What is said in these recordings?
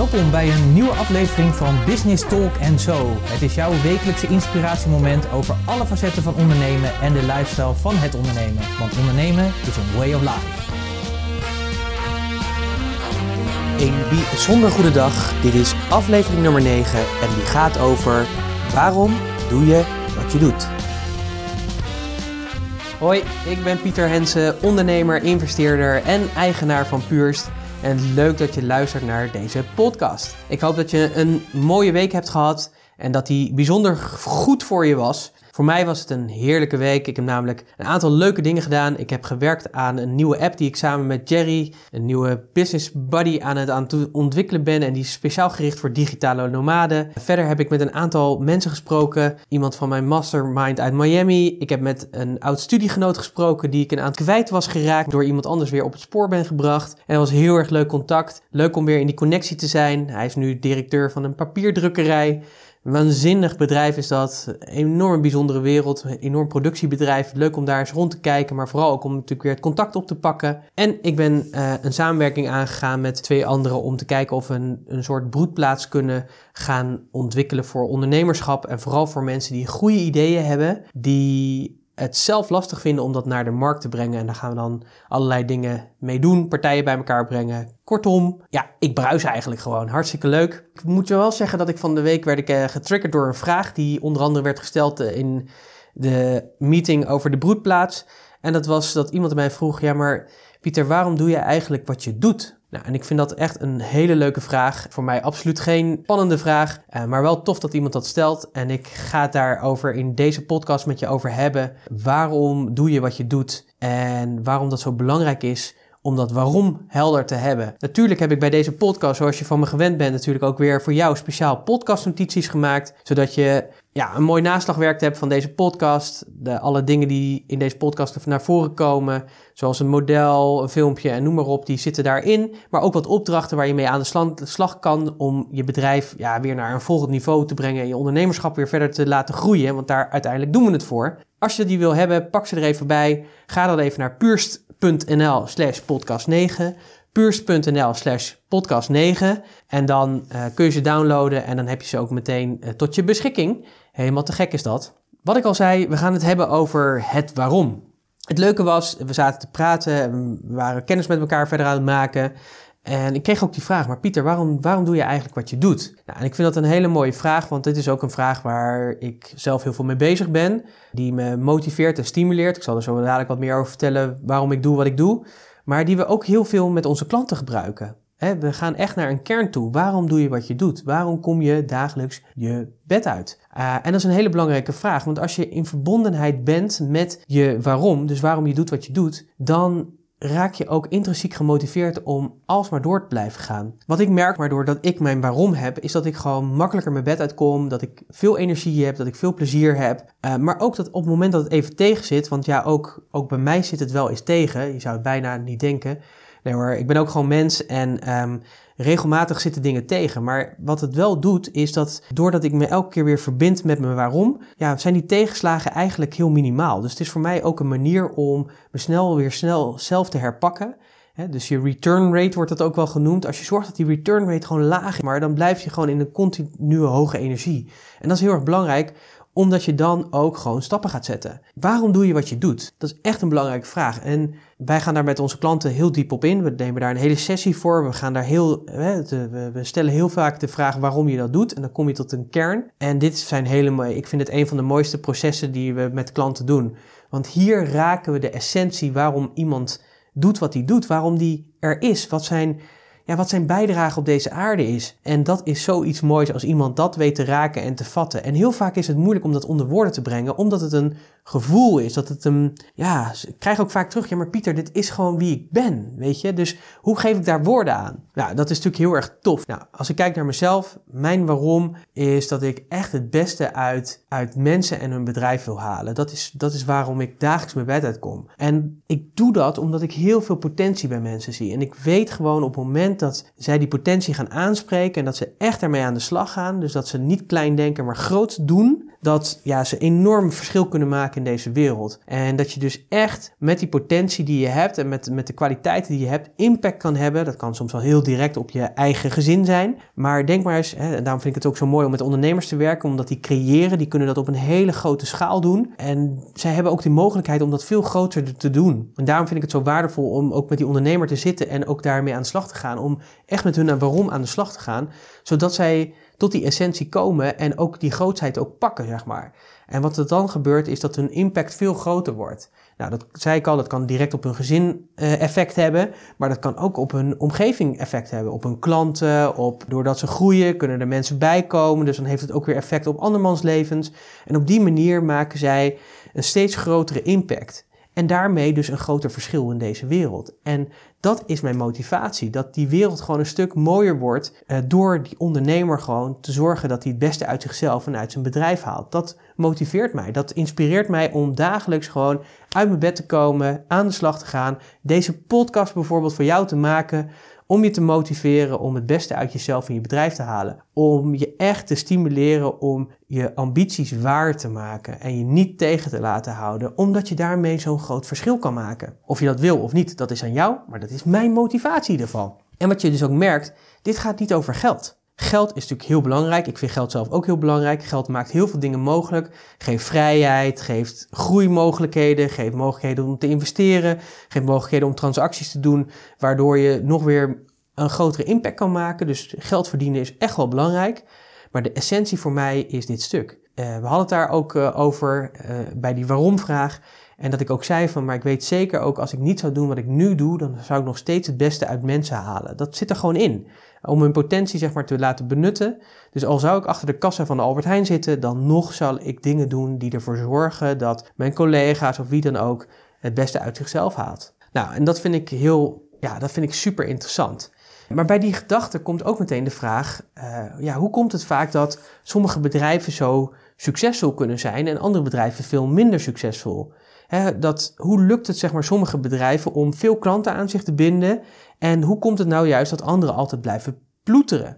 Welkom bij een nieuwe aflevering van Business Talk Zo. Het is jouw wekelijkse inspiratiemoment over alle facetten van ondernemen en de lifestyle van het ondernemen. Want ondernemen is een way of life. Een bijzonder goede dag. Dit is aflevering nummer 9 en die gaat over waarom doe je wat je doet. Hoi, ik ben Pieter Hensen, ondernemer, investeerder en eigenaar van Puurst. En leuk dat je luistert naar deze podcast. Ik hoop dat je een mooie week hebt gehad en dat die bijzonder goed voor je was. Voor mij was het een heerlijke week. Ik heb namelijk een aantal leuke dingen gedaan. Ik heb gewerkt aan een nieuwe app die ik samen met Jerry, een nieuwe business buddy, aan het, aan ontwikkelen ben. En die is speciaal gericht voor digitale nomaden. Verder heb ik met een aantal mensen gesproken. Iemand van mijn mastermind uit Miami. Ik heb met een oud studiegenoot gesproken die ik een aan kwijt was geraakt. Door iemand anders weer op het spoor ben gebracht. En dat was heel erg leuk contact. Leuk om weer in die connectie te zijn. Hij is nu directeur van een papierdrukkerij. Waanzinnig bedrijf is dat. Enorm bijzondere wereld. Enorm productiebedrijf. Leuk om daar eens rond te kijken. Maar vooral ook om natuurlijk weer het contact op te pakken. En ik ben uh, een samenwerking aangegaan met twee anderen. Om te kijken of we een, een soort broedplaats kunnen gaan ontwikkelen voor ondernemerschap. En vooral voor mensen die goede ideeën hebben. Die het zelf lastig vinden om dat naar de markt te brengen. En daar gaan we dan allerlei dingen mee doen, partijen bij elkaar brengen. Kortom, ja, ik bruis eigenlijk gewoon. Hartstikke leuk. Ik moet je wel zeggen dat ik van de week werd uh, getriggerd door een vraag die onder andere werd gesteld uh, in de meeting over de broedplaats. En dat was dat iemand mij vroeg, ja maar Pieter, waarom doe je eigenlijk wat je doet? Nou, en ik vind dat echt een hele leuke vraag. Voor mij absoluut geen spannende vraag, uh, maar wel tof dat iemand dat stelt. En ik ga het daarover in deze podcast met je over hebben. Waarom doe je wat je doet en waarom dat zo belangrijk is om dat waarom helder te hebben. Natuurlijk heb ik bij deze podcast, zoals je van me gewend bent, natuurlijk ook weer voor jou speciaal podcastnotities gemaakt, zodat je ja, een mooi naslagwerk hebt van deze podcast. De, alle dingen die in deze podcast naar voren komen, zoals een model, een filmpje en noem maar op, die zitten daarin. Maar ook wat opdrachten waar je mee aan de slag, kan om je bedrijf ja, weer naar een volgend niveau te brengen en je ondernemerschap weer verder te laten groeien, want daar uiteindelijk doen we het voor. Als je die wil hebben, pak ze er even bij. Ga dan even naar puurst.nl slash podcast 9 puurs.nl slash podcast 9. En dan uh, kun je ze downloaden en dan heb je ze ook meteen uh, tot je beschikking. Helemaal te gek is dat. Wat ik al zei, we gaan het hebben over het waarom. Het leuke was, we zaten te praten, we waren kennis met elkaar verder aan het maken. En ik kreeg ook die vraag, maar Pieter, waarom, waarom doe je eigenlijk wat je doet? Nou, en ik vind dat een hele mooie vraag, want dit is ook een vraag waar ik zelf heel veel mee bezig ben. Die me motiveert en stimuleert. Ik zal er zo dadelijk wat meer over vertellen waarom ik doe wat ik doe maar die we ook heel veel met onze klanten gebruiken. We gaan echt naar een kern toe. Waarom doe je wat je doet? Waarom kom je dagelijks je bed uit? Uh, en dat is een hele belangrijke vraag, want als je in verbondenheid bent met je waarom, dus waarom je doet wat je doet, dan raak je ook intrinsiek gemotiveerd om alsmaar door te blijven gaan. Wat ik merk, waardoor dat ik mijn waarom heb, is dat ik gewoon makkelijker mijn bed uitkom, dat ik veel energie heb, dat ik veel plezier heb. Uh, maar ook dat op het moment dat het even tegen zit, want ja, ook, ook bij mij zit het wel eens tegen, je zou het bijna niet denken. Nee hoor, ik ben ook gewoon mens en um, regelmatig zitten dingen tegen. Maar wat het wel doet, is dat doordat ik me elke keer weer verbind met mijn waarom, ja, zijn die tegenslagen eigenlijk heel minimaal. Dus het is voor mij ook een manier om me snel weer snel zelf te herpakken. dus je return rate wordt dat ook wel genoemd. Als je zorgt dat die return rate gewoon laag is, maar dan blijf je gewoon in een continue hoge energie. En dat is heel erg belangrijk, omdat je dan ook gewoon stappen gaat zetten. Waarom doe je wat je doet? Dat is echt een belangrijke vraag. En wij gaan daar met onze klanten heel diep op in. We nemen daar een hele sessie voor. We, gaan daar heel, we stellen heel vaak de vraag waarom je dat doet. En dan kom je tot een kern. En dit zijn hele mooie, ik vind het een van de mooiste processen die we met klanten doen. Want hier raken we de essentie waarom iemand doet wat hij doet. Waarom die er is. Wat zijn ja, wat zijn bijdrage op deze aarde is. En dat is zoiets moois als iemand dat weet te raken en te vatten. En heel vaak is het moeilijk om dat onder woorden te brengen, omdat het een gevoel is. Dat het een, ja, ik krijg ook vaak terug, ja maar Pieter, dit is gewoon wie ik ben, weet je. Dus hoe geef ik daar woorden aan? Nou, dat is natuurlijk heel erg tof. Nou, als ik kijk naar mezelf, mijn waarom is dat ik echt het beste uit, uit mensen en hun bedrijf wil halen. Dat is, dat is waarom ik dagelijks mijn bed uitkom. En ik doe dat omdat ik heel veel potentie bij mensen zie. En ik weet gewoon op het moment dat zij die potentie gaan aanspreken en dat ze echt ermee aan de slag gaan, dus dat ze niet klein denken, maar groot doen, dat ja, ze enorm verschil kunnen maken in deze wereld. En dat je dus echt met die potentie die je hebt en met, met de kwaliteiten die je hebt, impact kan hebben. Dat kan soms wel heel direct op je eigen gezin zijn. Maar denk maar eens, hè, en daarom vind ik het ook zo mooi om met ondernemers te werken, omdat die creëren, die kunnen dat op een hele grote schaal doen. En zij hebben ook de mogelijkheid om dat veel groter te doen. En daarom vind ik het zo waardevol om ook met die ondernemer te zitten en ook daarmee aan de slag te gaan. Om echt met hun waarom aan de slag te gaan, zodat zij tot die essentie komen en ook die grootheid ook pakken, zeg maar. En wat er dan gebeurt is dat hun impact veel groter wordt. Nou, dat zei ik al, dat kan direct op hun gezin uh, effect hebben, maar dat kan ook op hun omgeving effect hebben. Op hun klanten, op, doordat ze groeien kunnen er mensen bijkomen, dus dan heeft het ook weer effect op andermans levens. En op die manier maken zij een steeds grotere impact. En daarmee dus een groter verschil in deze wereld. En dat is mijn motivatie. Dat die wereld gewoon een stuk mooier wordt uh, door die ondernemer gewoon te zorgen dat hij het beste uit zichzelf en uit zijn bedrijf haalt. Dat motiveert mij. Dat inspireert mij om dagelijks gewoon uit mijn bed te komen, aan de slag te gaan. Deze podcast bijvoorbeeld voor jou te maken om je te motiveren om het beste uit jezelf en je bedrijf te halen. Om je echt te stimuleren om je ambities waar te maken en je niet tegen te laten houden, omdat je daarmee zo'n groot verschil kan maken. Of je dat wil of niet, dat is aan jou, maar dat is mijn motivatie ervan. En wat je dus ook merkt, dit gaat niet over geld. Geld is natuurlijk heel belangrijk. Ik vind geld zelf ook heel belangrijk. Geld maakt heel veel dingen mogelijk. Geeft vrijheid, geeft groeimogelijkheden, geeft mogelijkheden om te investeren, geeft mogelijkheden om transacties te doen, waardoor je nog weer een grotere impact kan maken. Dus geld verdienen is echt wel belangrijk. Maar de essentie voor mij is dit stuk. Uh, we hadden het daar ook uh, over uh, bij die waarom-vraag. En dat ik ook zei van, maar ik weet zeker ook als ik niet zou doen wat ik nu doe, dan zou ik nog steeds het beste uit mensen halen. Dat zit er gewoon in om hun potentie zeg maar te laten benutten. Dus al zou ik achter de kassa van de Albert Heijn zitten, dan nog zal ik dingen doen die ervoor zorgen dat mijn collega's of wie dan ook het beste uit zichzelf haalt. Nou, en dat vind ik heel, ja, dat vind ik super interessant. Maar bij die gedachte komt ook meteen de vraag: uh, ja, hoe komt het vaak dat sommige bedrijven zo succesvol kunnen zijn en andere bedrijven veel minder succesvol? dat, hoe lukt het zeg maar sommige bedrijven om veel klanten aan zich te binden en hoe komt het nou juist dat anderen altijd blijven ploeteren?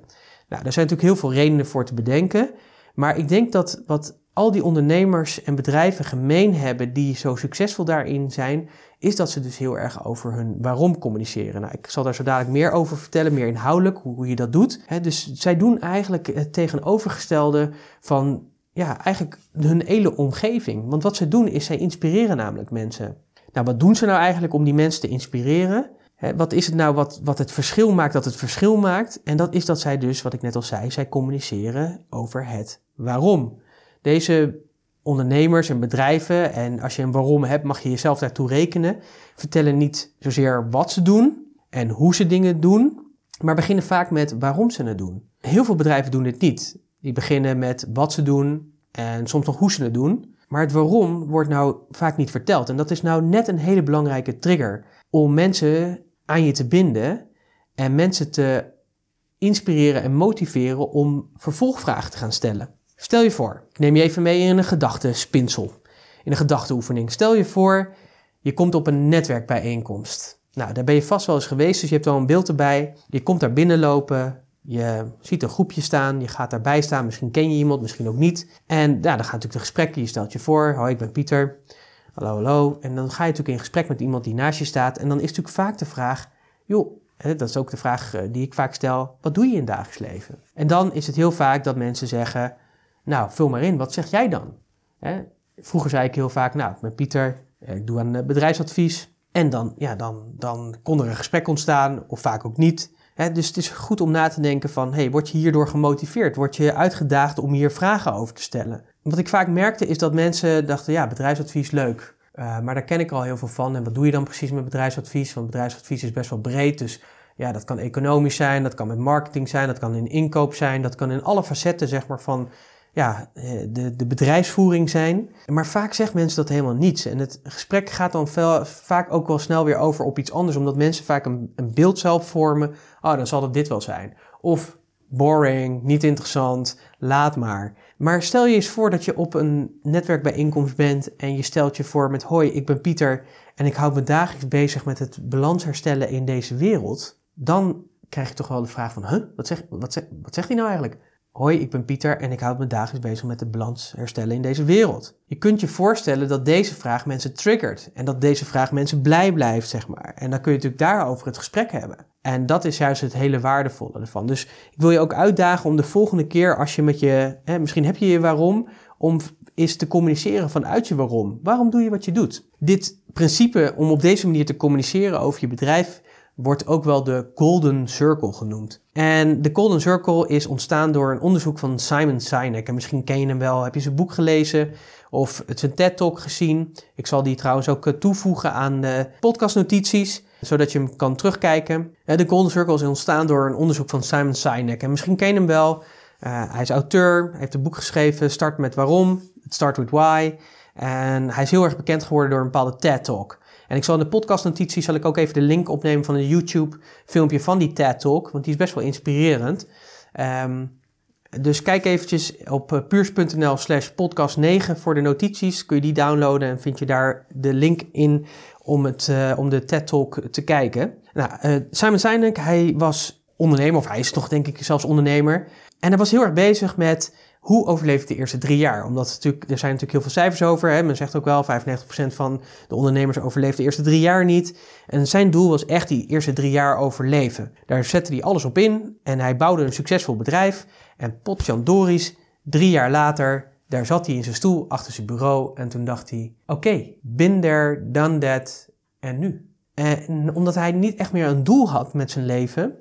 Nou, daar zijn natuurlijk heel veel redenen voor te bedenken. Maar ik denk dat wat al die ondernemers en bedrijven gemeen hebben die zo succesvol daarin zijn, is dat ze dus heel erg over hun waarom communiceren. Nou, ik zal daar zo dadelijk meer over vertellen, meer inhoudelijk, hoe, je dat doet. dus zij doen eigenlijk het tegenovergestelde van ja, eigenlijk hun hele omgeving. Want wat ze doen is, zij inspireren namelijk mensen. Nou, wat doen ze nou eigenlijk om die mensen te inspireren? wat is het nou wat, wat het verschil maakt dat het verschil maakt? En dat is dat zij dus, wat ik net al zei, zij communiceren over het waarom. Deze ondernemers en bedrijven, en als je een waarom hebt, mag je jezelf daartoe rekenen, vertellen niet zozeer wat ze doen en hoe ze dingen doen, maar beginnen vaak met waarom ze het doen. Heel veel bedrijven doen dit niet. Die beginnen met wat ze doen en soms nog hoe ze het doen. Maar het waarom wordt nou vaak niet verteld. En dat is nou net een hele belangrijke trigger om mensen aan je te binden en mensen te inspireren en motiveren om vervolgvragen te gaan stellen. Stel je voor, ik neem je even mee in een gedachtespinsel, in een gedachteoefening. Stel je voor, je komt op een netwerkbijeenkomst. Nou, daar ben je vast wel eens geweest, dus je hebt al een beeld erbij. Je komt daar binnenlopen, je ziet een groepje staan, je gaat daarbij staan, misschien ken je iemand, misschien ook niet. En ja, dan gaan natuurlijk de gesprekken, je stelt je voor, hoi, ik ben Pieter, hallo, hallo. En dan ga je natuurlijk in gesprek met iemand die naast je staat. En dan is natuurlijk vaak de vraag, joh, dat is ook de vraag eh, die ik vaak stel, wat doe je in het dagelijks leven? En dan is het heel vaak dat mensen zeggen, nou, vul maar in, wat zeg jij dan? Hè? Vroeger zei ik heel vaak, nou, ben Pieter, ik doe aan bedrijfsadvies. En dan, ja, dan, dan kon er een gesprek ontstaan, of vaak ook niet dus het is goed om na te denken van, hey, word je hierdoor gemotiveerd? Word je uitgedaagd om hier vragen over te stellen? Wat ik vaak merkte is dat mensen dachten, ja, bedrijfsadvies leuk. Uh, maar daar ken ik al heel veel van. En wat doe je dan precies met bedrijfsadvies? Want bedrijfsadvies is best wel breed. Dus ja, dat kan economisch zijn, dat kan met marketing zijn, dat kan in inkoop zijn, dat kan in alle facetten zeg maar, van ja, eh, de, de bedrijfsvoering zijn. Maar vaak zegt mensen dat helemaal niets. En het gesprek gaat dan vaak ook wel snel weer over op iets anders, omdat mensen vaak een, een beeld zelf vormen. Oh, dan zal het dit wel zijn. Of boring, niet interessant, laat maar. Maar stel je eens voor dat je op een netwerkbijeenkomst bent en je stelt je voor met hoi, ik ben Pieter en ik houd me dagelijks bezig met het balans herstellen in deze wereld. Dan krijg je toch wel de vraag van, huh, wat, zeg, wat, zeg, wat zegt nou eigenlijk? Hoi, ik ben Pieter en ik houd me dagelijks bezig met de balans herstellen in deze wereld. Je kunt je voorstellen dat deze vraag mensen triggert en dat deze vraag mensen blij blijft, zeg maar. En dan kun je natuurlijk daarover het gesprek hebben. En dat is juist het hele waardevolle ervan. Dus ik wil je ook uitdagen om de volgende keer als je met je, hè, misschien heb je je waarom, om is te communiceren vanuit je waarom. Waarom doe je wat je doet? Dit principe om op deze manier te communiceren over je bedrijf wordt ook wel de Golden Circle genoemd. En de Golden Circle is ontstaan door een onderzoek van Simon Sinek. En misschien ken je hem wel, heb je zijn boek gelezen of het zijn TED-talk gezien. Ik zal die trouwens ook eh, toevoegen aan de podcastnotities, zodat je hem kan terugkijken. De Golden Circle is ontstaan door een onderzoek van Simon Sinek. En misschien ken je hem wel. Uh, hij is auteur, hij heeft een boek geschreven, Start met Waarom, Start with Why. En hij is heel erg bekend geworden door een bepaalde TED-talk. En ik zal in de podcastnotitie zal ik ook even de link opnemen van een YouTube filmpje van die TED Talk, want die is best wel inspirerend. Um, dus kijk eventjes op eh, puurs.nl slash podcast 9 voor de notities. Kun je die downloaden en vind je daar de link in om, het, uh, om de TED Talk te kijken. Nou, uh, Simon Sinek, hij was ondernemer, of hij is toch denk ik zelfs ondernemer. En hij was heel erg bezig met hoe overleeft de eerste drie jaar? Omdat natuurlijk, er zijn natuurlijk heel veel cijfers over. Hè? Men zegt ook wel, 95% van de ondernemers overleeft de eerste drie jaar niet. En zijn doel was echt die eerste drie jaar overleven. Daar zette hij alles op in en hij bouwde een succesvol bedrijf. En Potjan Doris, drie jaar later, daar zat hij in zijn stoel achter zijn bureau. En toen dacht hij, oké, okay, been there, done that, en nu? En omdat hij niet echt meer een doel had met zijn leven,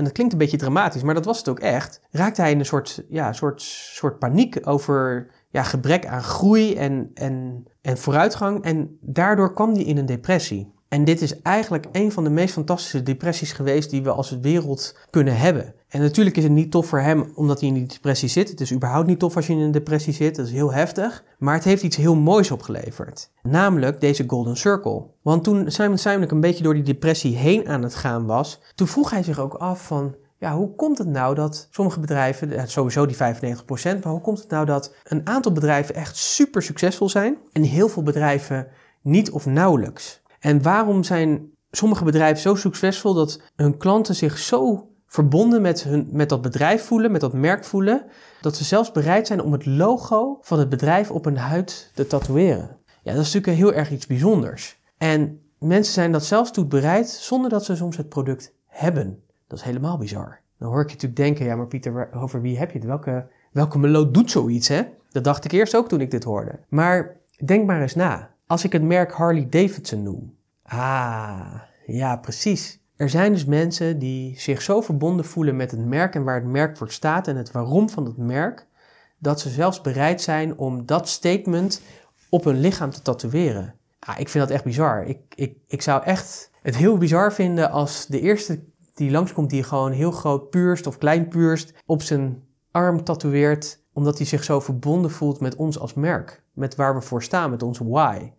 en dat klinkt een beetje dramatisch, maar dat was het ook echt, raakte hij in een soort, ja, soort, soort paniek over ja, gebrek aan groei en, en, en vooruitgang. En daardoor kwam hij in een depressie. En dit is eigenlijk een van de meest fantastische depressies geweest die we als wereld kunnen hebben. En natuurlijk is het niet tof voor hem omdat hij in die depressie zit. Het is überhaupt niet tof als je in een depressie zit. Dat is heel heftig. Maar het heeft iets heel moois opgeleverd. Namelijk deze Golden Circle. Want toen Simon Sinek een beetje door die depressie heen aan het gaan was, toen vroeg hij zich ook af van, ja, hoe komt het nou dat sommige bedrijven, sowieso die 95%, maar hoe komt het nou dat een aantal bedrijven echt super succesvol zijn en heel veel bedrijven niet of nauwelijks? En waarom zijn sommige bedrijven zo succesvol dat hun klanten zich zo verbonden met, hun, met dat bedrijf voelen, met dat merk voelen, dat ze zelfs bereid zijn om het logo van het bedrijf op hun huid te tatoeëren? Ja, dat is natuurlijk heel erg iets bijzonders. En mensen zijn dat zelfs toe bereid zonder dat ze soms het product hebben. Dat is helemaal bizar. Dan hoor ik je natuurlijk denken, ja maar Pieter, over wie heb je het? Welke, welke meloot doet zoiets hè? Dat dacht ik eerst ook toen ik dit hoorde. Maar denk maar eens na. Als ik het merk Harley Davidson noem. Ah, ja precies. Er zijn dus mensen die zich zo verbonden voelen met het merk en waar het merk voor staat en het waarom van het merk, dat ze zelfs bereid zijn om dat statement op hun lichaam te tatoeëren. Ah, ik vind dat echt bizar. Ik, ik, ik zou echt het heel bizar vinden als de eerste die langskomt die gewoon heel groot puurst of klein puurst op zijn arm tatoeëert, omdat hij zich zo verbonden voelt met ons als merk. Met waar we voor staan, met onze why.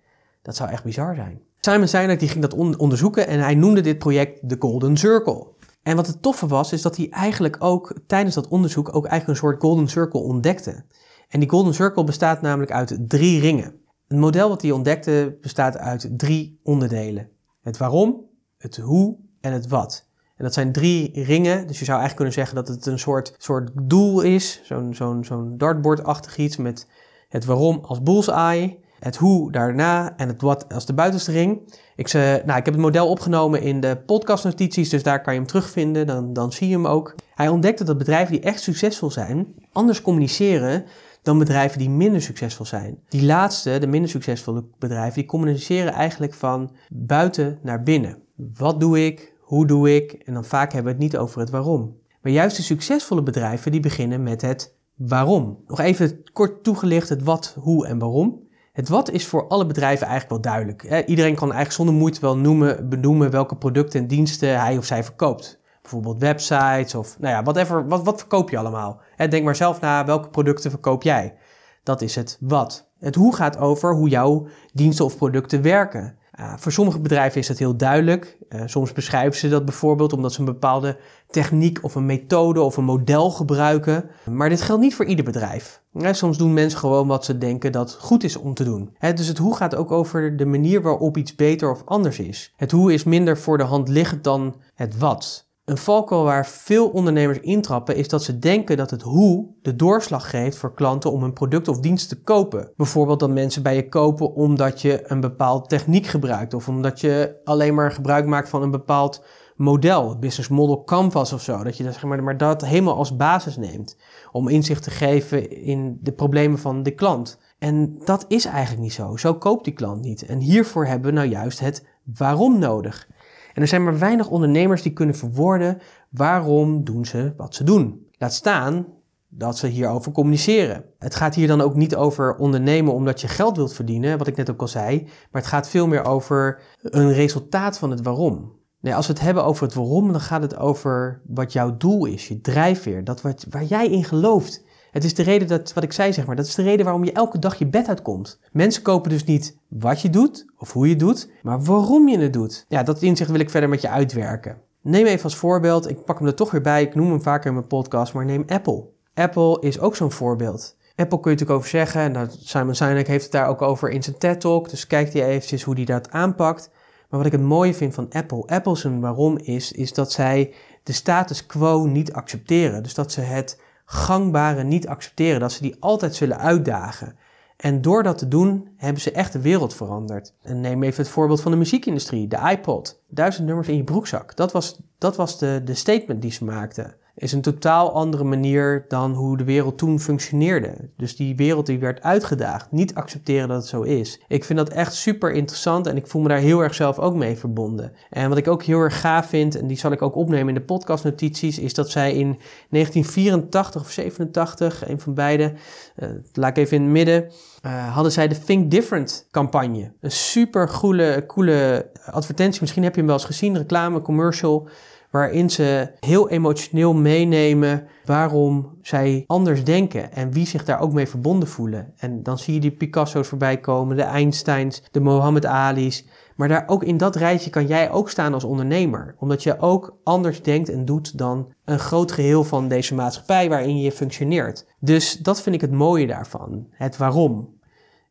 Dat zou echt bizar zijn. Simon Sinek die ging dat onderzoeken en hij noemde dit project de Golden Circle. En wat het toffe was, is dat hij eigenlijk ook tijdens dat onderzoek ook eigenlijk een soort Golden Circle ontdekte. En die Golden Circle bestaat namelijk uit drie ringen. Het model wat hij ontdekte bestaat uit drie onderdelen. Het waarom, het hoe en het wat. En dat zijn drie ringen, dus je zou eigenlijk kunnen zeggen dat het een soort, soort doel is. Zo'n zo'n zo'n dartboard-achtig iets met het waarom als bullseye, het hoe daarna en het wat als de buitenste ring. Ik, nou, ik heb het model opgenomen in de podcastnotities, dus daar kan je hem terugvinden, dan, dan zie je hem ook. Hij ontdekte dat bedrijven die echt succesvol zijn, anders communiceren dan bedrijven die minder succesvol zijn. Die laatste, de minder succesvolle bedrijven, die communiceren eigenlijk van buiten naar binnen. Wat doe ik? Hoe doe ik? En dan vaak hebben we het niet over het waarom. Maar juist de succesvolle bedrijven die beginnen met het waarom. Nog even kort toegelicht het wat, hoe en waarom. Het wat is voor alle bedrijven eigenlijk wel duidelijk. Iedereen kan eigenlijk zonder moeite wel noemen, benoemen welke producten en diensten hij of zij verkoopt. Bijvoorbeeld websites of nou ja, whatever, wat, wat verkoop je allemaal? Denk maar zelf na, welke producten verkoop jij? Dat is het wat. Het hoe gaat over hoe jouw diensten of producten werken. Uh, voor sommige bedrijven is dat heel duidelijk. Uh, soms beschrijven ze dat bijvoorbeeld omdat ze een bepaalde techniek of een methode of een model gebruiken. Maar dit geldt niet voor ieder bedrijf. Soms doen mensen gewoon wat ze denken dat goed is om te doen. dus het hoe gaat ook over de manier waarop iets beter of anders is. Het hoe is minder voor de hand liggend dan het wat. Een valkuil waar veel ondernemers intrappen is dat ze denken dat het hoe de doorslag geeft voor klanten om een product of dienst te kopen. Bijvoorbeeld dat mensen bij je kopen omdat je een bepaald techniek gebruikt of omdat je alleen maar gebruik maakt van een bepaald model, business model canvas of zo. Dat je dat, zeg maar, maar dat helemaal als basis neemt om inzicht te geven in de problemen van de klant. En dat is eigenlijk niet zo. Zo koopt die klant niet. En hiervoor hebben we nou juist het waarom nodig. Er zijn maar weinig ondernemers die kunnen verwoorden waarom doen ze wat ze doen. Laat staan dat ze hierover communiceren. Het gaat hier dan ook niet over ondernemen omdat je geld wilt verdienen, wat ik net ook al zei, maar het gaat veel meer over een resultaat van het waarom. Nee, als we het hebben over het waarom, dan gaat het over wat jouw doel is, je drijfveer, dat wat, waar jij in gelooft. Het is de reden dat, wat ik zei zeg maar, dat is de reden waarom je elke dag je bed uitkomt. Mensen kopen dus niet wat je doet of hoe je het doet, maar waarom je het doet. Ja, dat inzicht wil ik verder met je uitwerken. Neem even als voorbeeld, ik pak hem er toch weer bij, ik noem hem vaker in mijn podcast, maar neem Apple. Apple is ook zo'n voorbeeld. Apple kun je natuurlijk over zeggen, nou, Simon Sinek heeft het daar ook over in zijn TED Talk, dus kijk die eventjes hoe hij dat aanpakt. Maar wat ik het mooie vind van Apple, Apple zijn waarom is, is dat zij de status quo niet accepteren. Dus dat ze het gangbare niet accepteren, dat ze die altijd zullen uitdagen. En door dat te doen, hebben ze echt de wereld veranderd. En neem even het voorbeeld van de muziekindustrie, de iPod. Duizend nummers in je broekzak. Dat was, dat was de, de statement die ze maakten is een totaal andere manier dan hoe de wereld toen functioneerde. Dus die wereld die werd uitgedaagd, niet accepteren dat het zo is. Ik vind dat echt super interessant en ik voel me daar heel erg zelf ook mee verbonden. En wat ik ook heel erg gaaf vind, en die zal ik ook opnemen in de podcastnotities, is dat zij in 1984 of 87, een van beide, uh, laat ik even in het midden, uh, hadden zij de Think Different campagne. Een super coole, coole advertentie, misschien heb je hem wel eens gezien, reclame, commercial waarin ze heel emotioneel meenemen waarom zij anders denken en wie zich daar ook mee verbonden voelen. En dan zie je die Picasso's voorbij komen, de Einsteins, de Mohammed Ali's. Maar daar ook in dat rijtje kan jij ook staan als ondernemer, omdat je ook anders denkt en doet dan een groot geheel van deze maatschappij waarin je functioneert. Dus dat vind ik het mooie daarvan, het waarom.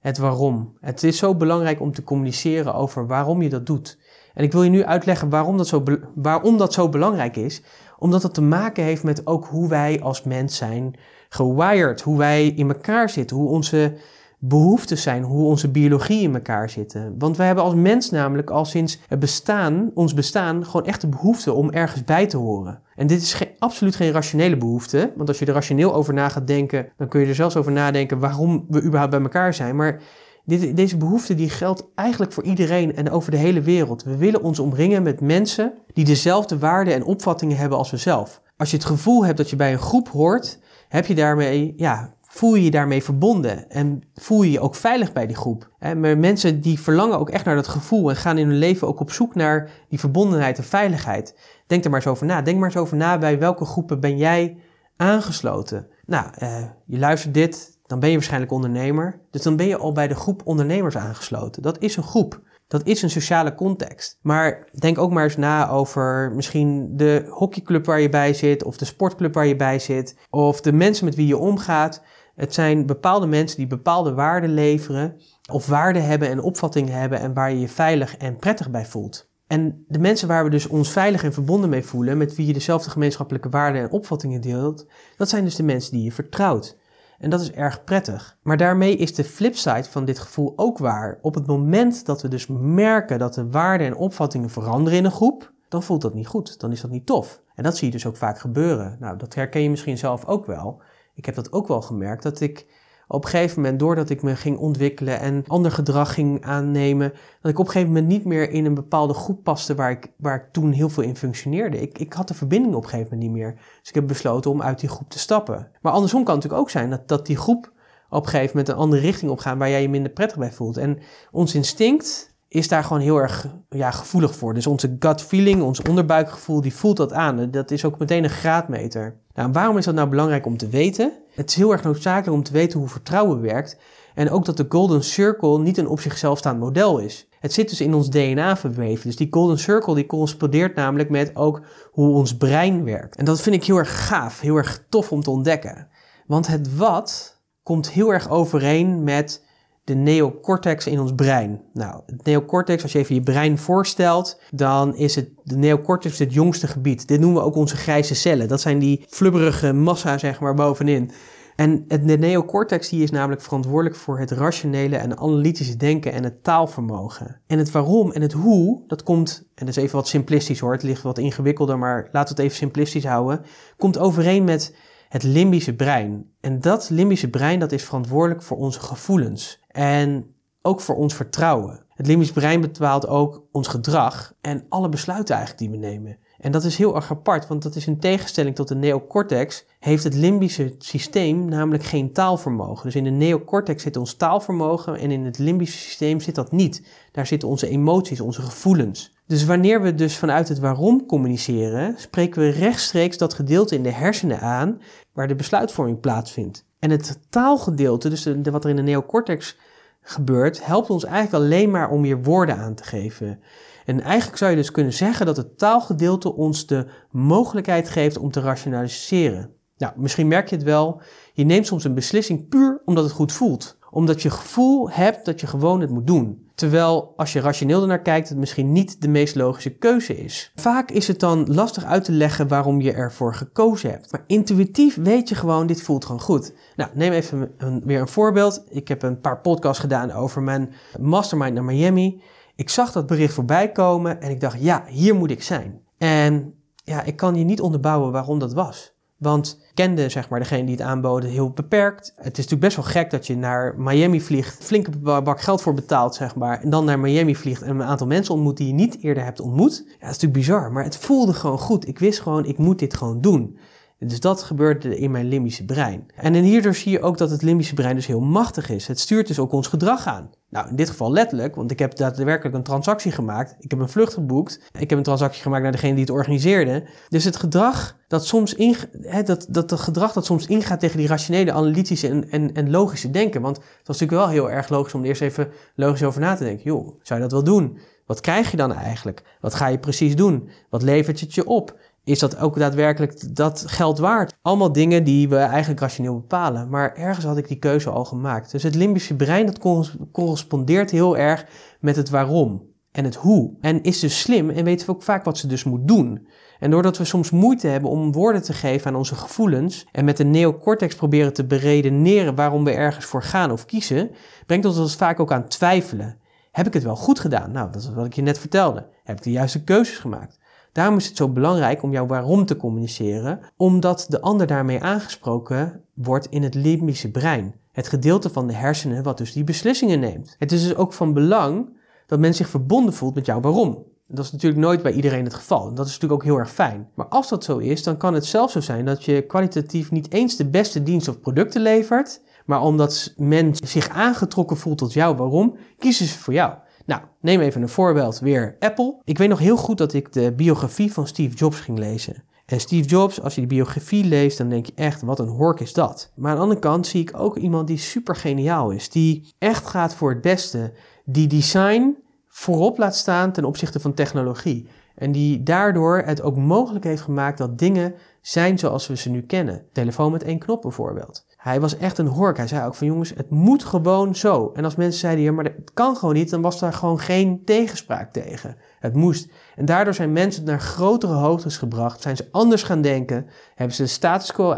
Het waarom. Het is zo belangrijk om te communiceren over waarom je dat doet. En ik wil je nu uitleggen waarom dat zo, waarom dat zo belangrijk is. Omdat het te maken heeft met ook hoe wij als mens zijn gewired. Hoe wij in elkaar zitten. Hoe onze behoeftes zijn. Hoe onze biologie in elkaar zitten. Want wij hebben als mens namelijk al sinds het bestaan, ons bestaan, gewoon echt de behoefte om ergens bij te horen. En dit is absoluut geen rationele behoefte. Want als je er rationeel over na gaat denken, dan kun je er zelfs over nadenken waarom we überhaupt bij elkaar zijn. Maar dit, deze behoefte die geldt eigenlijk voor iedereen en over de hele wereld. We willen ons omringen met mensen die dezelfde waarden en opvattingen hebben als we zelf. Als je het gevoel hebt dat je bij een groep hoort, heb je daarmee, ja, voel je je daarmee verbonden en voel je je ook veilig bij die groep. Maar mensen die verlangen ook echt naar dat gevoel en gaan in hun leven ook op zoek naar die verbondenheid en veiligheid. Denk er maar eens over na. Denk maar eens over na bij welke groepen ben jij aangesloten. Nou, uh, je luistert dit, dan ben je waarschijnlijk ondernemer. Dus dan ben je al bij de groep ondernemers aangesloten. Dat is een groep. Dat is een sociale context. Maar denk ook maar eens na over misschien de hockeyclub waar je bij zit, of de sportclub waar je bij zit, of de mensen met wie je omgaat. Het zijn bepaalde mensen die bepaalde waarden leveren, of waarden hebben en opvattingen hebben en waar je je veilig en prettig bij voelt. En de mensen waar we dus ons veilig en verbonden mee voelen, met wie je dezelfde gemeenschappelijke waarden en opvattingen deelt, dat zijn dus de mensen die je vertrouwt. En dat is erg prettig. Maar daarmee is de flipside van dit gevoel ook waar. Op het moment dat we dus merken dat de waarden en opvattingen veranderen in een groep, dan voelt dat niet goed. Dan is dat niet tof. En dat zie je dus ook vaak gebeuren. Nou, dat herken je misschien zelf ook wel. Ik heb dat ook wel gemerkt, dat ik op een gegeven moment, doordat ik me ging ontwikkelen en ander gedrag ging aannemen, dat ik op een gegeven moment niet meer in een bepaalde groep paste waar ik, waar ik toen heel veel in functioneerde. Ik, ik had de verbinding op een gegeven moment niet meer. Dus ik heb besloten om uit die groep te stappen. Maar andersom kan het natuurlijk ook zijn dat, dat die groep op een gegeven moment een andere richting op gaat waar jij je minder prettig bij voelt. En ons instinct is daar gewoon heel erg ja, gevoelig voor. Dus onze gut feeling, ons onderbuikgevoel, die voelt dat aan. Dat is ook meteen een graadmeter. Nou, waarom is dat nou belangrijk om te weten? Het is heel erg noodzakelijk om te weten hoe vertrouwen werkt. En ook dat de Golden Circle niet een op zichzelf staand model is. Het zit dus in ons DNA verweven. Dus die Golden Circle die correspondeert namelijk met ook hoe ons brein werkt. En dat vind ik heel erg gaaf, heel erg tof om te ontdekken. Want het wat komt heel erg overeen met de neocortex in ons brein. Nou, het neocortex, als je even je brein voorstelt, dan is het de neocortex het jongste gebied. Dit noemen we ook onze grijze cellen. Dat zijn die flubberige massa, zeg maar, bovenin. En het, de neocortex die is namelijk verantwoordelijk voor het rationele en analytische denken en het taalvermogen. En het waarom en het hoe, dat komt, en dat is even wat simplistisch hoor, het ligt wat ingewikkelder, maar laten we het even simplistisch houden, komt overeen met het limbische brein. En dat limbische brein dat is verantwoordelijk voor onze gevoelens en ook voor ons vertrouwen. Het limbisch brein bepaalt ook ons gedrag en alle besluiten eigenlijk die we nemen. En dat is heel erg apart, want dat is in tegenstelling tot de neocortex, heeft het limbische systeem namelijk geen taalvermogen. Dus in de neocortex zit ons taalvermogen en in het limbische systeem zit dat niet. Daar zitten onze emoties, onze gevoelens. Dus wanneer we dus vanuit het waarom communiceren, spreken we rechtstreeks dat gedeelte in de hersenen aan waar de besluitvorming plaatsvindt. En het taalgedeelte, dus wat er in de neocortex gebeurt, helpt ons eigenlijk alleen maar om je woorden aan te geven. En eigenlijk zou je dus kunnen zeggen dat het taalgedeelte ons de mogelijkheid geeft om te rationaliseren. Nou, misschien merk je het wel. Je neemt soms een beslissing puur omdat het goed voelt. Omdat je gevoel hebt dat je gewoon het moet doen. Terwijl als je rationeel ernaar kijkt, het misschien niet de meest logische keuze is. Vaak is het dan lastig uit te leggen waarom je ervoor gekozen hebt. Maar intuïtief weet je gewoon, dit voelt gewoon goed. Nou, neem even weer een voorbeeld. Ik heb een paar podcasts gedaan over mijn mastermind naar Miami. Ik zag dat bericht voorbij komen en ik dacht, ja, hier moet ik zijn. En ja, ik kan je niet onderbouwen waarom dat was. Want kende zeg maar degene die het aanboden heel beperkt. Het is natuurlijk best wel gek dat je naar Miami vliegt, flinke bak geld voor betaalt zeg maar, en dan naar Miami vliegt en een aantal mensen ontmoet die je niet eerder hebt ontmoet. Ja, dat is natuurlijk bizar, maar het voelde gewoon goed. Ik wist gewoon, ik moet dit gewoon doen. Dus dat gebeurde in mijn limbische brein. En hierdoor zie je ook dat het limbische brein dus heel machtig is. Het stuurt dus ook ons gedrag aan. Nou, in dit geval letterlijk, want ik heb daadwerkelijk een transactie gemaakt. Ik heb een vlucht geboekt. Ik heb een transactie gemaakt naar degene die het organiseerde. Dus het gedrag dat soms in, dat, dat het gedrag dat soms ingaat tegen die rationele, analytische en, en, en logische denken. Want het was natuurlijk wel heel erg logisch om er eerst even logisch over na te denken. Joh, zou je dat wel doen? Wat krijg je dan eigenlijk? Wat ga je precies doen? Wat levert het je op? Is dat ook daadwerkelijk dat geld waard? Allemaal dingen die we eigenlijk rationeel bepalen. Maar ergens had ik die keuze al gemaakt. Dus het limbische brein dat correspondeert heel erg met het waarom en het hoe. En is dus slim en weten we ook vaak wat ze dus moet doen. En doordat we soms moeite hebben om woorden te geven aan onze gevoelens en met de neocortex proberen te beredeneren waarom we ergens voor gaan of kiezen, brengt ons dat vaak ook aan twijfelen. Heb ik het wel goed gedaan? Nou, dat is wat ik je net vertelde. Heb ik de juiste keuzes gemaakt? Daarom is het zo belangrijk om jouw waarom te communiceren, omdat de ander daarmee aangesproken wordt in het limbische brein. Het gedeelte van de hersenen wat dus die beslissingen neemt. Het is dus ook van belang dat men zich verbonden voelt met jouw waarom. Dat is natuurlijk nooit bij iedereen het geval. En dat is natuurlijk ook heel erg fijn. Maar als dat zo is, dan kan het zelfs zo zijn dat je kwalitatief niet eens de beste dienst of producten levert, maar omdat men zich aangetrokken voelt tot jou waarom, kiezen ze voor jou. Nou, neem even een voorbeeld weer Apple. Ik weet nog heel goed dat ik de biografie van Steve Jobs ging lezen. En Steve Jobs, als je die biografie leest, dan denk je echt, wat een hork is dat. Maar aan de andere kant zie ik ook iemand die super geniaal is. Die echt gaat voor het beste. Die design voorop laat staan ten opzichte van technologie. En die daardoor het ook mogelijk heeft gemaakt dat dingen zijn zoals we ze nu kennen. Telefoon met één knop bijvoorbeeld. Hij was echt een hork. Hij zei ook van jongens, het moet gewoon zo. En als mensen zeiden, ja, maar het kan gewoon niet, dan was daar gewoon geen tegenspraak tegen. Het moest. En daardoor zijn mensen naar grotere hoogtes gebracht, zijn ze anders gaan denken, hebben ze de status quo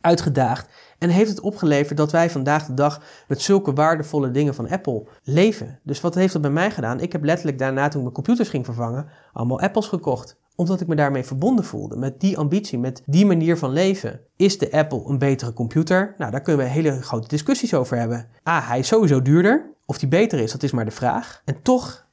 uitgedaagd en heeft het opgeleverd dat wij vandaag de dag met zulke waardevolle dingen van Apple leven. Dus wat heeft dat bij mij gedaan? Ik heb letterlijk daarna, toen ik mijn computers ging vervangen, allemaal Apples gekocht omdat ik me daarmee verbonden voelde. Met die ambitie, met die manier van leven. Is de Apple een betere computer? Nou, daar kunnen we hele grote discussies over hebben. Ah, hij is sowieso duurder. Of die beter is, dat is maar de vraag. En toch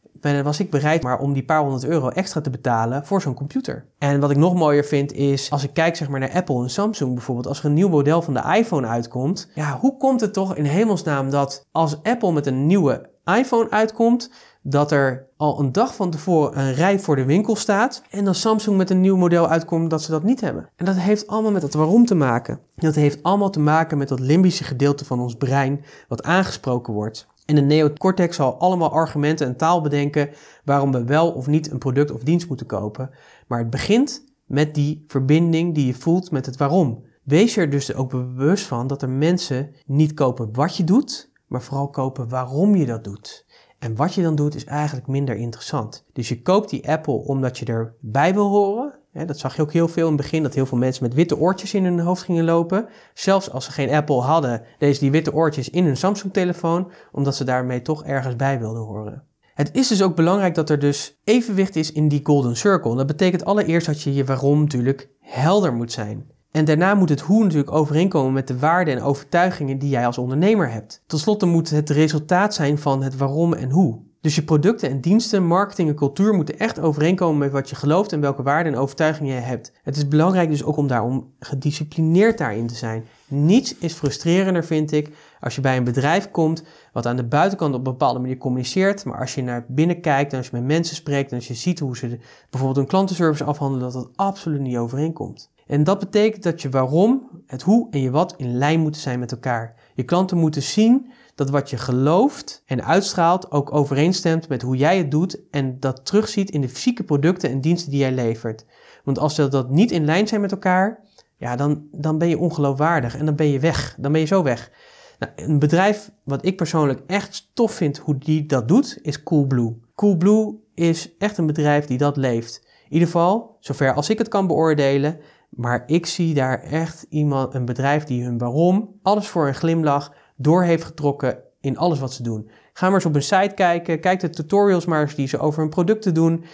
was ik bereid maar om die paar honderd euro extra te betalen voor zo'n computer. En wat ik nog mooier vind is, als ik kijk zeg maar naar Apple en Samsung bijvoorbeeld, als er een nieuw model van de iPhone uitkomt, ja, hoe komt het toch in hemelsnaam dat als Apple met een nieuwe iPhone uitkomt, dat er al een dag van tevoren een rij voor de winkel staat en dan Samsung met een nieuw model uitkomt dat ze dat niet hebben. En dat heeft allemaal met dat waarom te maken. Dat heeft allemaal te maken met dat limbische gedeelte van ons brein wat aangesproken wordt. En de neocortex zal allemaal argumenten en taal bedenken waarom we wel of niet een product of dienst moeten kopen. Maar het begint met die verbinding die je voelt met het waarom. Wees er dus ook bewust van dat er mensen niet kopen wat je doet, maar vooral kopen waarom je dat doet. En wat je dan doet is eigenlijk minder interessant. Dus je koopt die Apple omdat je erbij wil horen. dat zag je ook heel veel in het begin, dat heel veel mensen met witte oortjes in hun hoofd gingen lopen. Zelfs als ze geen Apple hadden, deze die witte oortjes in hun Samsung-telefoon, omdat ze daarmee toch ergens bij wilden horen. Het is dus ook belangrijk dat er dus evenwicht is in die golden circle. Dat betekent allereerst dat je je waarom natuurlijk helder moet zijn. En daarna moet het hoe natuurlijk overeenkomen met de waarden en overtuigingen die jij als ondernemer hebt. Tot slot moet het resultaat zijn van het waarom en hoe. Dus je producten en diensten, marketing en cultuur moeten echt overeenkomen met wat je gelooft en welke waarden en overtuigingen je hebt. Het is belangrijk dus ook om daarom gedisciplineerd daarin te zijn. Niets is frustrerender, vind ik, als je bij een bedrijf komt wat aan de buitenkant op een bepaalde manier communiceert, maar als je naar binnen kijkt en als je met mensen spreekt en als je ziet hoe ze bijvoorbeeld een klantenservice afhandelen, dat dat absoluut niet overeenkomt. En dat betekent dat je waarom, het hoe en je wat in lijn moeten zijn met elkaar. Je klanten moeten zien dat wat je gelooft en uitstraalt ook overeenstemt met hoe jij het doet en dat terugziet in de fysieke producten en diensten die jij levert. Want als dat niet in lijn zijn met elkaar, ja, dan, dan ben je ongeloofwaardig en dan ben je weg. Dan ben je zo weg. Nou, een bedrijf wat ik persoonlijk echt tof vind hoe die dat doet, is Coolblue. Coolblue is echt een bedrijf die dat leeft. In ieder geval, zover als ik het kan beoordelen, maar ik zie daar echt iemand, een bedrijf die hun waarom, alles voor een glimlach, door heeft getrokken in alles wat ze doen. Ga maar eens op een site kijken, kijk de tutorials maar eens die ze over hun producten doen.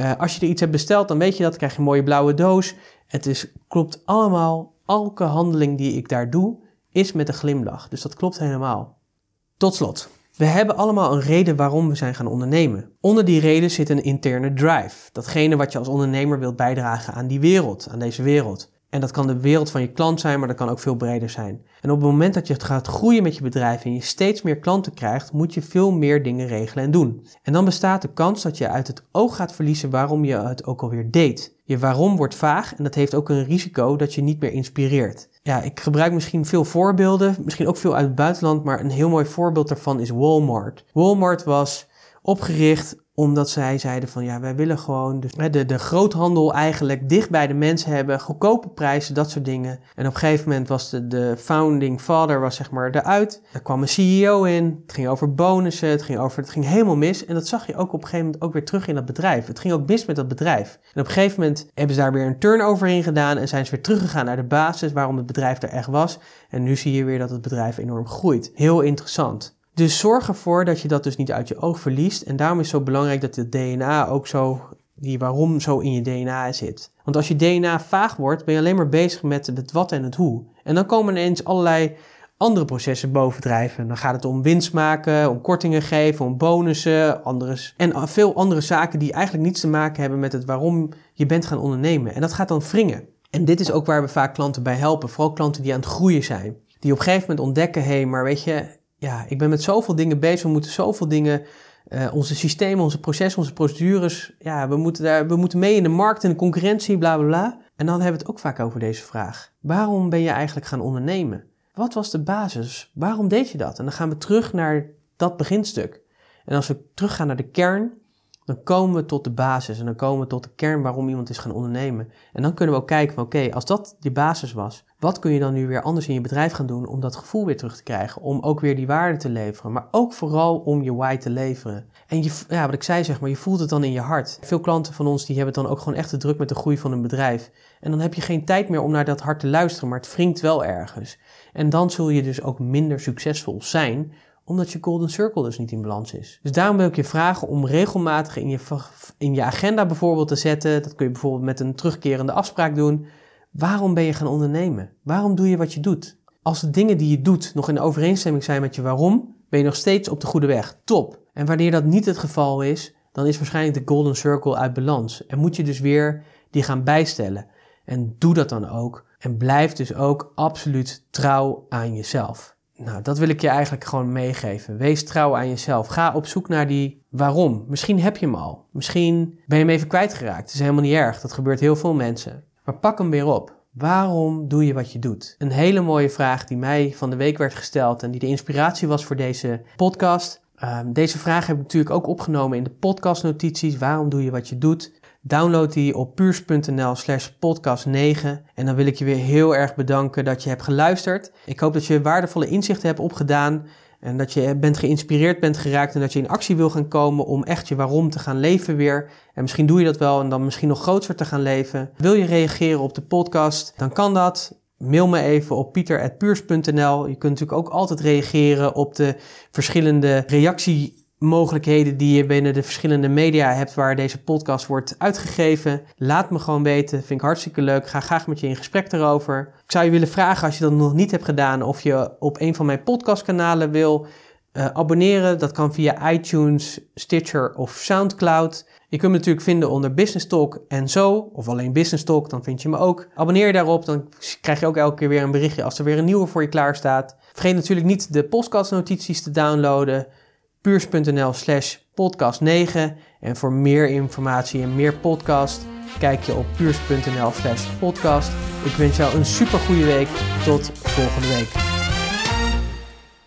Uh, als je er iets hebt besteld, dan weet je dat, krijg je een mooie blauwe doos. Het is, klopt allemaal, elke handeling die ik daar doe, is met een glimlach. Dus dat klopt helemaal. Tot slot. We hebben allemaal een reden waarom we zijn gaan ondernemen. Onder die reden zit een interne drive. Datgene wat je als ondernemer wilt bijdragen aan die wereld, aan deze wereld. En dat kan de wereld van je klant zijn, maar dat kan ook veel breder zijn. En op het moment dat je gaat groeien met je bedrijf en je steeds meer klanten krijgt, moet je veel meer dingen regelen en doen. En dan bestaat de kans dat je uit het oog gaat verliezen waarom je het ook alweer deed. Je waarom wordt vaag en dat heeft ook een risico dat je niet meer inspireert. Ja, ik gebruik misschien veel voorbeelden, misschien ook veel uit het buitenland, maar een heel mooi voorbeeld daarvan is Walmart. Walmart was opgericht omdat zij zeiden van ja, wij willen gewoon dus, de, de groothandel eigenlijk dicht bij de mensen hebben, goedkope prijzen, dat soort dingen. En op een gegeven moment was de, de founding father was zeg maar eruit. Er kwam een CEO in, het ging over bonussen, het ging, over, het ging helemaal mis. En dat zag je ook op een gegeven moment ook weer terug in dat bedrijf. Het ging ook mis met dat bedrijf. En op een gegeven moment hebben ze daar weer een turnover in gedaan en zijn ze weer teruggegaan naar de basis waarom het bedrijf er echt was. En nu zie je weer dat het bedrijf enorm groeit. Heel interessant. Dus zorg ervoor dat je dat dus niet uit je oog verliest. En daarom is het zo belangrijk dat het DNA ook zo, die waarom zo in je DNA zit. Want als je DNA vaag wordt, ben je alleen maar bezig met het wat en het hoe. En dan komen ineens allerlei andere processen bovendrijven. Dan gaat het om winst maken, om kortingen geven, om bonussen, anderes, en veel andere zaken die eigenlijk niets te maken hebben met het waarom je bent gaan ondernemen. En dat gaat dan wringen. En dit is ook waar we vaak klanten bij helpen, vooral klanten die aan het groeien zijn. Die op een gegeven moment ontdekken, hé, hey, maar weet je, ja, ik ben met zoveel dingen bezig. We moeten zoveel dingen, uh, onze systemen, onze processen, onze procedures. Ja, we moeten, daar, we moeten mee in de markt en de concurrentie, bla bla bla. En dan hebben we het ook vaak over deze vraag. Waarom ben je eigenlijk gaan ondernemen? Wat was de basis? Waarom deed je dat? En dan gaan we terug naar dat beginstuk. En als we teruggaan naar de kern, dan komen we tot de basis en dan komen we tot de kern waarom iemand is gaan ondernemen. En dan kunnen we ook kijken van oké, als dat die basis was, wat kun je dan nu weer anders in je bedrijf gaan doen om dat gevoel weer terug te krijgen? Om ook weer die waarde te leveren, maar ook vooral om je why te leveren. En je, ja, wat ik zei zeg maar, je voelt het dan in je hart. Veel klanten van ons die hebben dan ook gewoon echt de druk met de groei van een bedrijf. En dan heb je geen tijd meer om naar dat hart te luisteren, maar het wringt wel ergens. En dan zul je dus ook minder succesvol zijn, omdat je golden circle dus niet in balans is. Dus daarom wil ik je vragen om regelmatig in je, in je agenda bijvoorbeeld te zetten. Dat kun je bijvoorbeeld met een terugkerende afspraak doen. Waarom ben je gaan ondernemen? Waarom doe je wat je doet? Als de dingen die je doet nog in overeenstemming zijn met je waarom, ben je nog steeds op de goede weg. Top. En wanneer dat niet het geval is, dan is waarschijnlijk de golden circle uit balans. En moet je dus weer die gaan bijstellen. En doe dat dan ook. En blijf dus ook absoluut trouw aan jezelf. Nou, dat wil ik je eigenlijk gewoon meegeven. Wees trouw aan jezelf. Ga op zoek naar die waarom. Misschien heb je hem al. Misschien ben je hem even kwijtgeraakt. Het is helemaal niet erg. Dat gebeurt heel veel mensen. Maar pak hem weer op. Waarom doe je wat je doet? Een hele mooie vraag die mij van de week werd gesteld en die de inspiratie was voor deze podcast. Ehm, deze vraag heb ik natuurlijk ook opgenomen in de podcastnotities. Waarom doe je wat je doet? Download die op puurs.nl slash podcast 9. En dan wil ik je weer heel erg bedanken dat je hebt geluisterd. Ik hoop dat je waardevolle inzichten hebt opgedaan. En dat je bent geïnspireerd bent geraakt en dat je in actie wil gaan komen om echt je waarom te gaan leven weer. En misschien doe je dat wel en dan misschien nog groter te gaan leven. Wil je reageren op de podcast? Dan kan dat. Mail me even op pieter.puurs.nl. Je kunt natuurlijk ook altijd reageren op de verschillende reactiemogelijkheden die je binnen de verschillende media hebt waar deze podcast wordt uitgegeven. Laat me gewoon weten, vind ik hartstikke leuk. Ga graag met je in gesprek erover. Ik zou je willen vragen als je dat nog niet hebt gedaan of je op een van mijn podcastkanalen wil uh, abonneren. Dat kan via iTunes, Stitcher of SoundCloud. Je kunt me natuurlijk vinden onder Business Talk en zo, of alleen Business Talk, dan vind je me ook. Abonneer je daarop, dan krijg je ook elke keer weer een berichtje als er weer een nieuwe voor je klaar staat. Vergeet natuurlijk niet de podcastnotities te downloaden. puurs.nl slash podcast 9. En voor meer informatie en meer podcast, kijk je op puurs.nl slash podcast. Ik wens jou een super goede week. Tot volgende week.